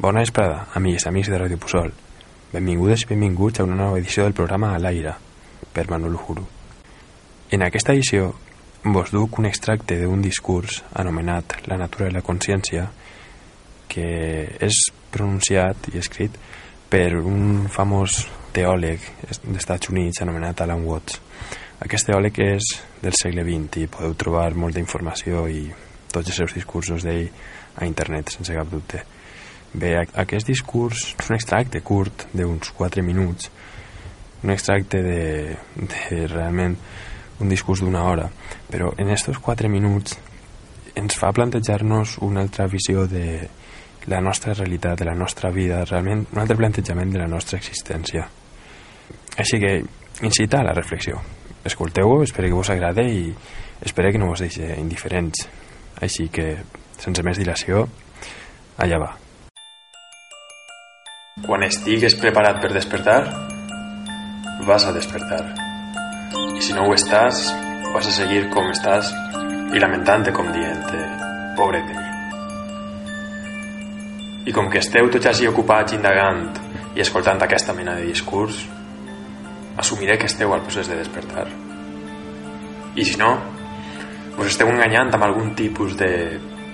Bona vesprada, amics, amics de Ràdio Pusol. Benvingudes i benvinguts a una nova edició del programa A l'Aire, per Manuel Juru. En aquesta edició vos duc un extracte d'un discurs anomenat La natura i la consciència, que és pronunciat i escrit per un famós teòleg dels Estats Units anomenat Alan Watts. Aquest teòleg és del segle XX i podeu trobar molta informació i tots els seus discursos d'ell a internet, sense cap dubte. Bé, aquest discurs és un extracte curt d'uns 4 minuts, un extracte de, de realment un discurs d'una hora, però en aquests 4 minuts ens fa plantejar-nos una altra visió de la nostra realitat, de la nostra vida, realment un altre plantejament de la nostra existència. Així que incita a la reflexió. Escolteu-ho, espero que vos agrade i espero que no vos deixi indiferents. Així que, sense més dilació, allà va. Quan estigues preparat per despertar, vas a despertar. I si no ho estàs, vas a seguir com estàs i lamentant-te com dient pobre de mi. I com que esteu tots així ocupats indagant i escoltant aquesta mena de discurs, assumiré que esteu al procés de despertar. I si no, us esteu enganyant amb algun tipus de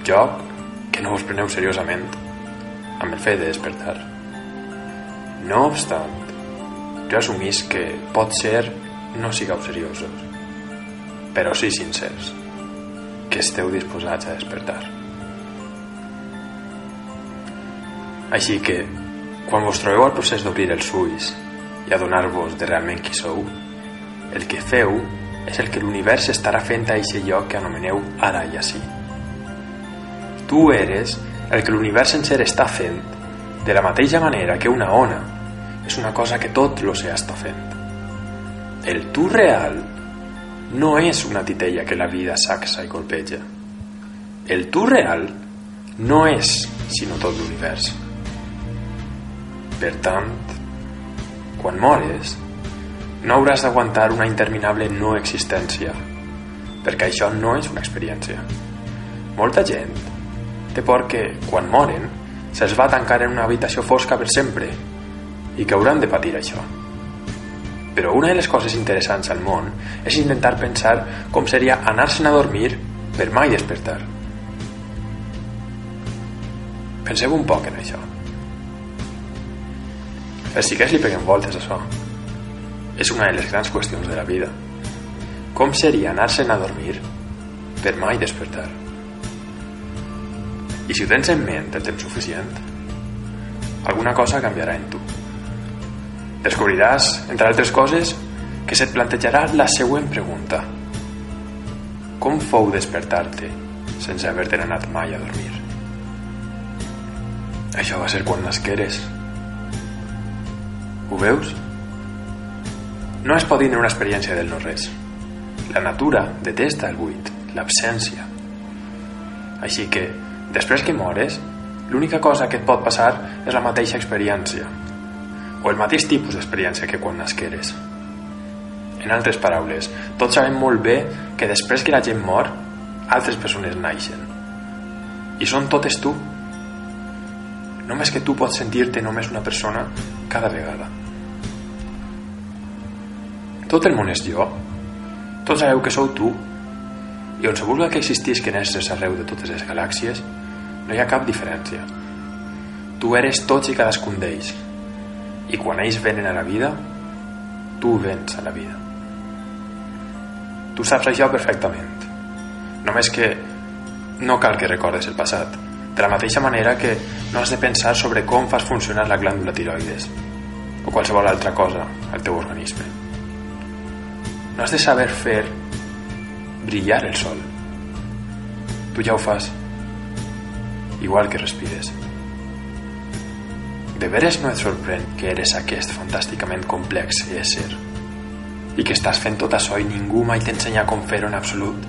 joc que no us preneu seriosament amb el fet de despertar. No obstant, jo assumís que pot ser no sigueu seriosos, però sí sincers, que esteu disposats a despertar. Així que, quan vos trobeu al procés d'obrir els ulls i adonar-vos de realment qui sou, el que feu és el que l'univers estarà fent a aquest lloc que anomeneu ara i així. Tu eres el que l'univers sencer està fent de la mateixa manera que una ona és una cosa que tot l'oceà està fent. El tu real no és una titella que la vida saxa i colpeja. El tu real no és sinó tot l'univers. Per tant, quan mores, no hauràs d'aguantar una interminable no existència, perquè això no és una experiència. Molta gent té por que, quan moren, se'ls va tancar en una habitació fosca per sempre i que hauran de patir això. Però una de les coses interessants al món és intentar pensar com seria anar-se'n a dormir per mai despertar. Penseu un poc en això. Els xiquets li peguen voltes a això. És una de les grans qüestions de la vida. Com seria anar-se'n a dormir per mai despertar? I si ho tens en ment el temps suficient, alguna cosa canviarà en tu. Descobriràs, entre altres coses, que se't plantejarà la següent pregunta. Com fou despertar-te sense haver-te anat mai a dormir? Això va ser quan nasqueres. Ho veus? No es pot dir una experiència del no-res. La natura detesta el buit, l'absència. Així que, després que mores, l'única cosa que et pot passar és la mateixa experiència, o el mateix tipus d'experiència que quan nasqueres. En altres paraules, tots sabem molt bé que després que la gent mor, altres persones naixen. I són totes tu. Només que tu pots sentir-te només una persona cada vegada. Tot el món és jo. Tots sabeu que sou tu. I on se vulga que existisquen éssers arreu de totes les galàxies, no hi ha cap diferència. Tu eres tots i cadascun d'ells. I quan ells venen a la vida, tu vens a la vida. Tu saps això perfectament. Només que no cal que recordes el passat. De la mateixa manera que no has de pensar sobre com fas funcionar la glàndula tiroides o qualsevol altra cosa al teu organisme. No has de saber fer brillar el sol. Tu ja ho fas. Igual que respires. De veres no et sorprèn que eres aquest fantàsticament complex ésser i que estàs fent tot això i ningú mai t'ensenya com fer-ho en absolut?